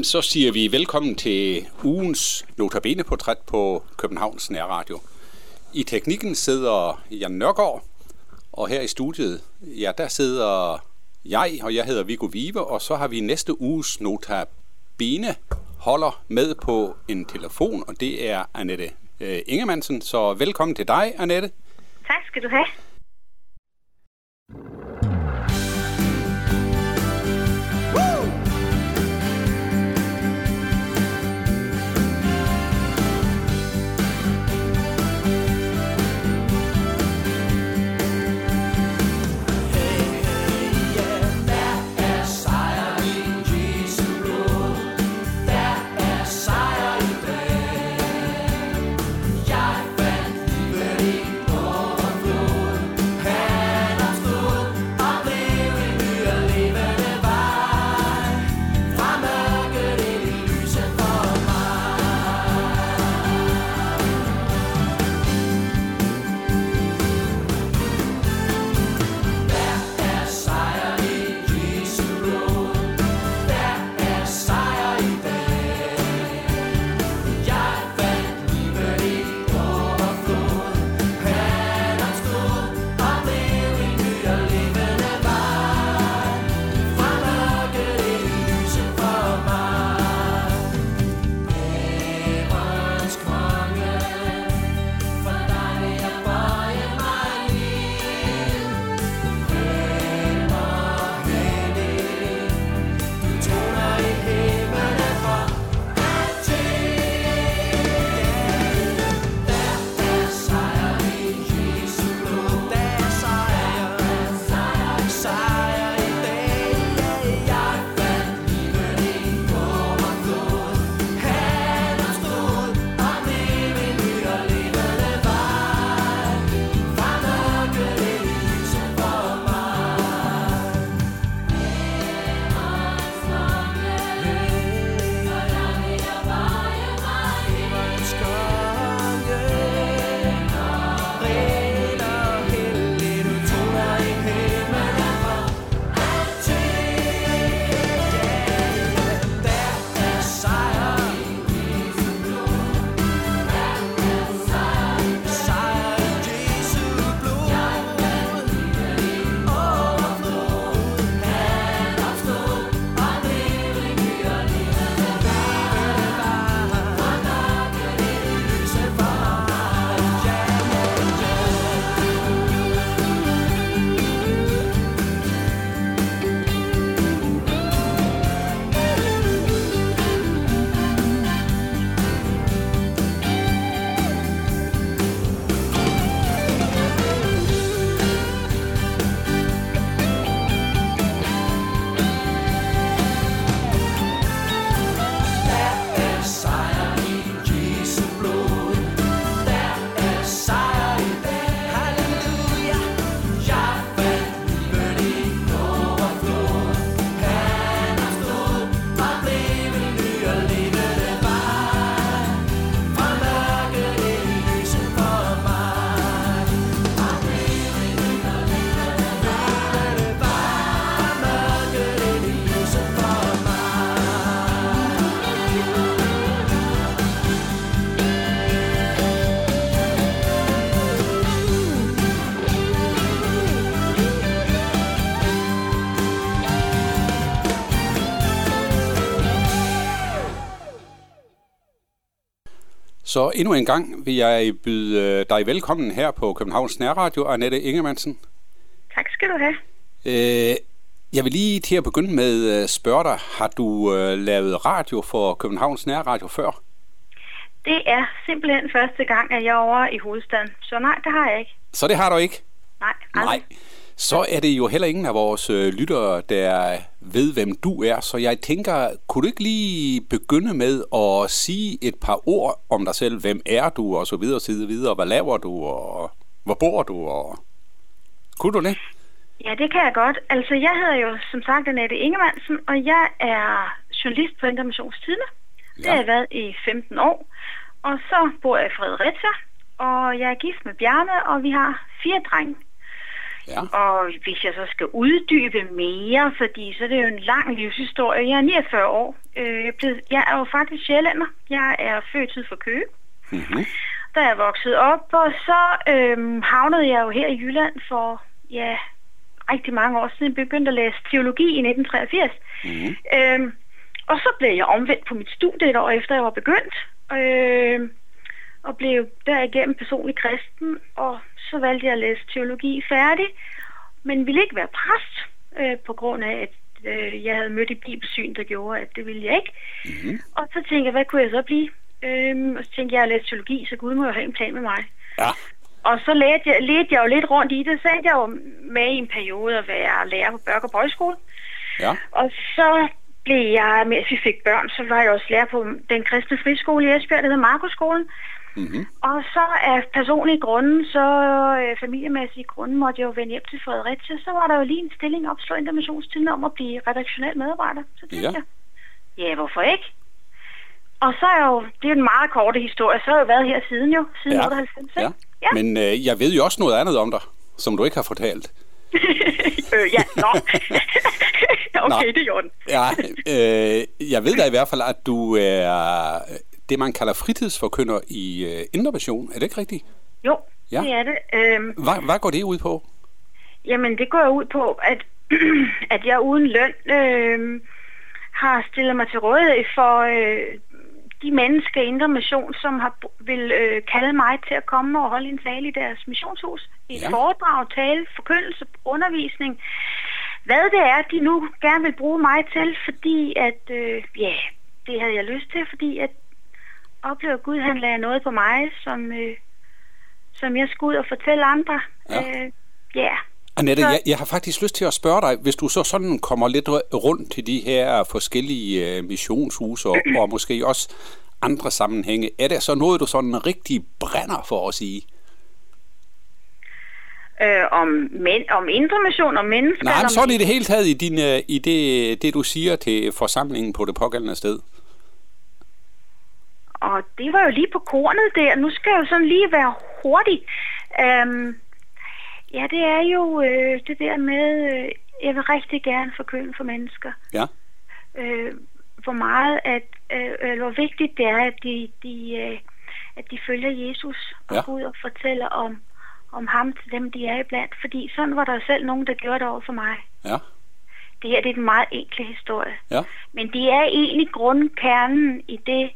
Så siger vi velkommen til ugens Notabene-portræt på Københavns Nærradio. I teknikken sidder Jan Nørgaard, og her i studiet, ja, der sidder jeg, og jeg hedder Viggo Vive, og så har vi næste uges Notabene holder med på en telefon, og det er Annette øh, Ingemannsen. Så velkommen til dig, Annette. Tak skal du have. Så endnu en gang vil jeg byde øh, dig velkommen her på Københavns Nærradio, Annette Ingemannsen. Tak skal du have. Øh, jeg vil lige til at begynde med øh, spørge dig, har du øh, lavet radio for Københavns Nærradio før? Det er simpelthen første gang, at jeg er over i hovedstaden. Så nej, det har jeg ikke. Så det har du ikke? Nej, aldrig. Nej så er det jo heller ingen af vores øh, lyttere, der ved, hvem du er. Så jeg tænker, kunne du ikke lige begynde med at sige et par ord om dig selv? Hvem er du, og så videre, og så videre. Hvad laver du, og hvor bor du, og... Kunne du det? Ja, det kan jeg godt. Altså, jeg hedder jo som sagt Annette Ingemannsen, og jeg er journalist på Informationstidene. Ja. Det har jeg været i 15 år. Og så bor jeg i Fredericia, og jeg er gift med Bjarne, og vi har fire drenge. Ja. Og hvis jeg så skal uddybe mere, fordi så er det jo en lang livshistorie. Jeg er 49 år. Øh, jeg, er jo faktisk sjællander. Jeg er født tid for Køge. Mm-hmm. Da jeg voksede op, og så øh, havnede jeg jo her i Jylland for, ja, rigtig mange år siden. Jeg begyndte at læse teologi i 1983. Mm-hmm. Øh, og så blev jeg omvendt på mit studie et år efter jeg var begyndt. Øh, og blev derigennem personlig kristen, og så valgte jeg at læse teologi færdig, men ville ikke være præst, øh, på grund af, at øh, jeg havde mødt et bibelsyn, der gjorde, at det ville jeg ikke. Mm-hmm. Og så tænkte jeg, hvad kunne jeg så blive? Øhm, og så tænkte jeg, at jeg læste teologi, så Gud må jo have en plan med mig. Ja. Og så ledte jeg, ledte jeg jo lidt rundt i det, så jeg jo med i en periode at være lærer på Børk og Bøjskole. Ja. Og så blev jeg, mens vi fik børn, så var jeg også lærer på den kristne friskole i Esbjerg, der hedder Markusskolen. Mm-hmm. Og så af personlige grunde, så øh, familiemæssige grunde, måtte jeg jo vende hjem til Fredericia. Så var der jo lige en stilling opslået intermissionstiden om at blive redaktionel medarbejder. Så tænkte Ja. jeg, ja, hvorfor ikke? Og så er jo, det er en meget korte historie, så har jeg jo været her siden jo, siden Ja. 98. ikke? ja. ja. Men øh, jeg ved jo også noget andet om dig, som du ikke har fortalt. øh, ja, nå. okay, Nå. det gjorde den. Ja, øh, jeg ved da i hvert fald, at du er det, man kalder fritidsforkynder i øh, Indremission. Er det ikke rigtigt? Jo, Ja. det er det. Øhm, Hvad, hvad går det ud på? Jamen, det går ud på, at, at jeg uden løn øh, har stillet mig til rådighed for øh, de mennesker i Indre Mission, som har vil øh, kalde mig til at komme og holde en tale i deres missionshus. I et Ja. foredrag, tale, forkyndelse, undervisning. Hvad det er, de nu gerne vil bruge mig til, fordi at, øh, ja, det havde jeg lyst til, fordi at opleve, at Gud han lagde noget på mig, som, øh, som jeg skulle ud og fortælle andre. Ja. Øh, ja. Annette, Så- jeg, jeg har faktisk lyst til at spørge dig, hvis du så sådan kommer lidt rundt til de her forskellige øh, missionshuse og, og måske også andre sammenhænge, er det så noget, du sådan rigtig brænder for at sige? øh, om, men, om indre mission, om mennesker. Nej, men sådan i det hele taget i, din, øh, i det, det, du siger til forsamlingen på det pågældende sted. Og det var jo lige på kornet der. Nu skal jeg jo sådan lige være hurtig. Øhm, ja, det er jo øh, det der med, øh, jeg vil rigtig gerne forkynde for mennesker. Ja, Øh, hvor meget, at, øh, eller hvor vigtigt det er, at de, de, øh, at de følger Jesus og Ja. går ud og fortæller om, om ham til dem, de er iblandt. Fordi sådan var der selv nogen, der gjorde det over for mig. ja, Det her det er en meget enkel historie. ja, Men det er egentlig grundkernen i det,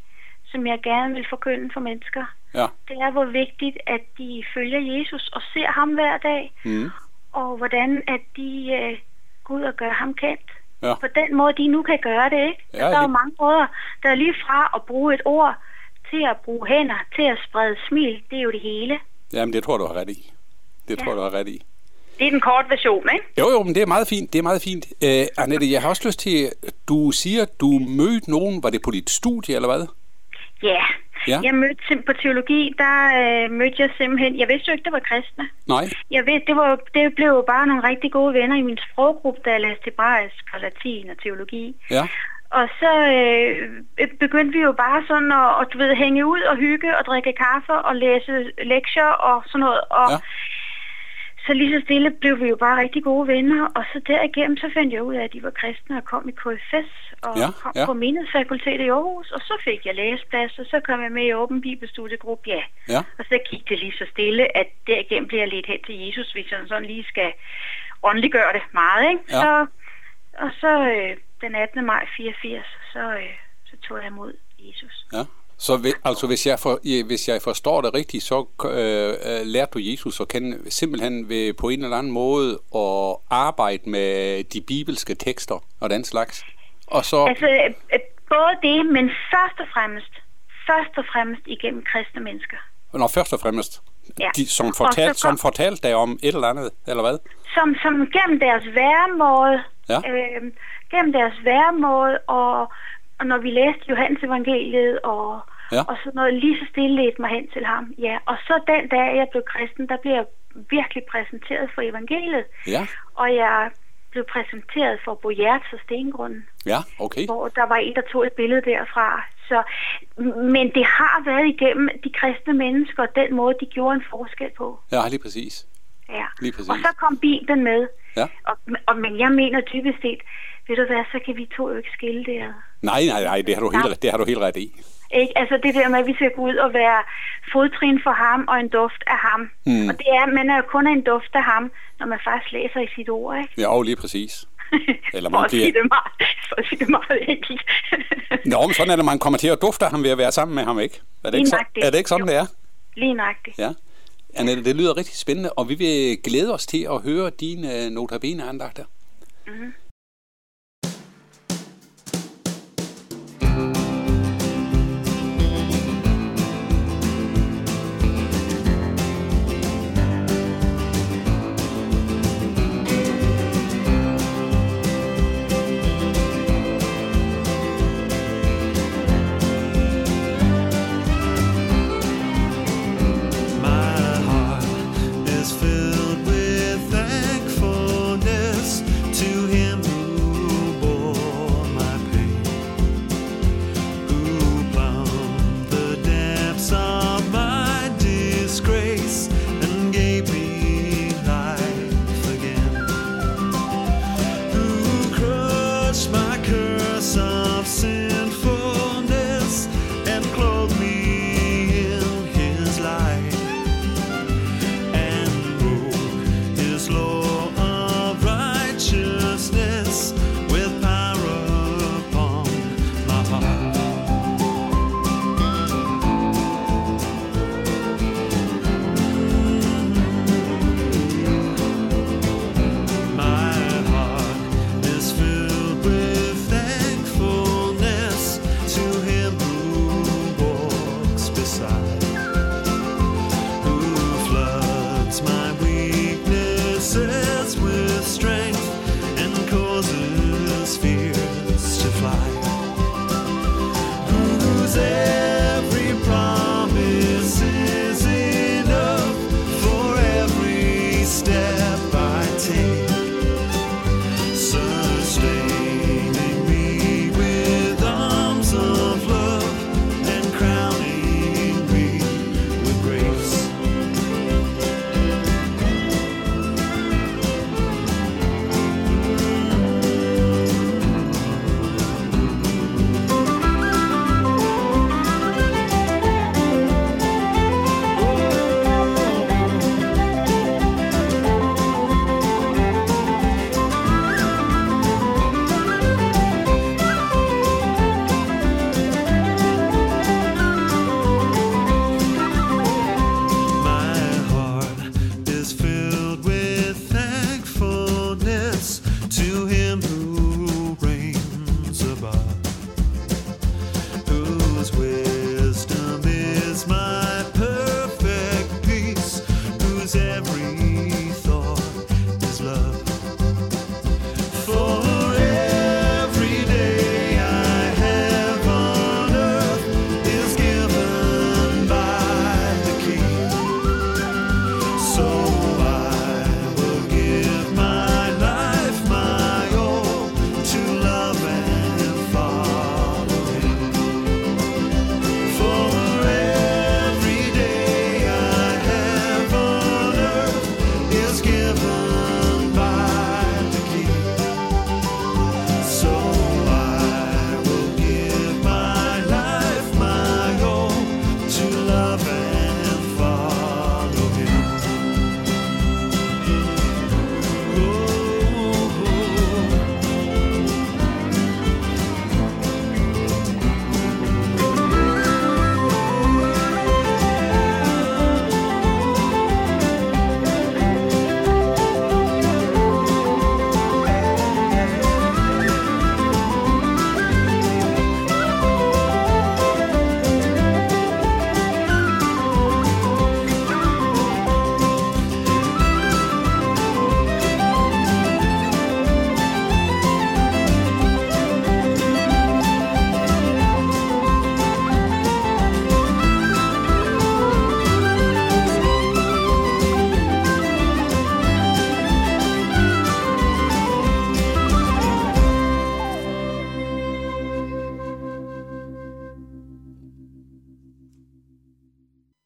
som jeg gerne vil forkynde for mennesker. ja. Det er, hvor vigtigt, at de følger Jesus og ser ham hver dag, Mm. og hvordan at de øh, går ud og gør ham kendt. Ja. På den måde, de nu kan gøre det, ikke? Ja, der er jo mange måder. Der er lige fra at bruge et ord, til at bruge hænder, til at sprede smil. Det er jo det hele. Jamen, det tror du har ret i. Det Ja. tror jeg, du har ret i. Det er den korte version, ikke? Jo, jo, men det er meget fint. Det er meget fint. Øh, Annette, jeg har også lyst til, du siger, du mødte nogen, var det på dit studie, eller hvad? Ja. Ja. Jeg mødte på teologi, der øh, mødte jeg simpelthen... Jeg vidste jo ikke, det var kristne. Nej. Jeg ved, det, var, det blev jo bare nogle rigtig gode venner i min sproggruppe, jeg læste hebraisk og latin og teologi. Ja, Og så øh, begyndte vi jo bare sådan at, at du ved, hænge ud og hygge og drikke kaffe og læse lektier og sådan noget. Og Ja. Så lige så stille blev vi jo bare rigtig gode venner. Og så derigennem så fandt jeg ud af, at de var kristne og kom i KFS og Ja, kom ja. på Menighedsfakultetet i Aarhus. Og så fik jeg læseplads, og så kom jeg med i Åben Bibelstudiegruppe, ja. ja, Og så gik det lige så stille, at derigennem bliver jeg lidt hen til Jesus, hvis jeg sådan lige skal åndeliggøre det meget, ikke? Ja. Så, og så øh, den 18. maj 84, så, øh, så tog jeg imod Jesus. ja. Så vi- altså, hvis jeg, for, ja, hvis jeg forstår det rigtigt, så øh, øh, lærte du Jesus at kende simpelthen ved på en eller anden måde at arbejde med de bibelske tekster og den slags. Og så, Altså, øh, øh, både det, men først og fremmest, først og fremmest igennem kristne mennesker. når først og fremmest, Ja. de, som, Og så fortalt, kom- som fortalte dig om et eller andet, eller hvad? Som, som gennem deres væremåde, Ja. øh, gennem deres væremåde, og, og når vi læste Johannes evangeliet, og, Ja. og sådan noget, lige så stille ledte mig hen til ham. Ja, og så den dag, jeg blev kristen, der blev jeg virkelig præsenteret for evangeliet, Ja, og jeg blev præsenteret for Bo Hjerts og Stengrunden, ja, okay. hvor der var en, der tog et billede derfra. Så, men det har været igennem de kristne mennesker, og den måde, de gjorde en forskel på. Ja, lige præcis. Ja. Lige præcis. Og så kom Bibelen med. Ja. Og, og, men jeg mener typisk set, ved du hvad, så kan vi to jo ikke skille det ad. Nej, nej, nej, det har du helt, det har du helt ret i. Ikke? Altså det der med, at vi skal gå ud og være fodtrin for ham og en duft af ham. Mm. Og det er, man er jo kun en duft af ham, når man faktisk læser i sit ord, ikke? Ja, og lige præcis. Eller for, man at sige det meget, for at sige det meget enkelt. Nå, men sådan er det, man kommer til at dufte ham ved at være sammen med ham, ikke? Er det ikke, så, er det ikke sådan, Jo. det er? Lige nøjagtigt. Ja. Annette, det lyder rigtig spændende, og vi vil glæde os til at høre dine notabene-andagter. Mhm. My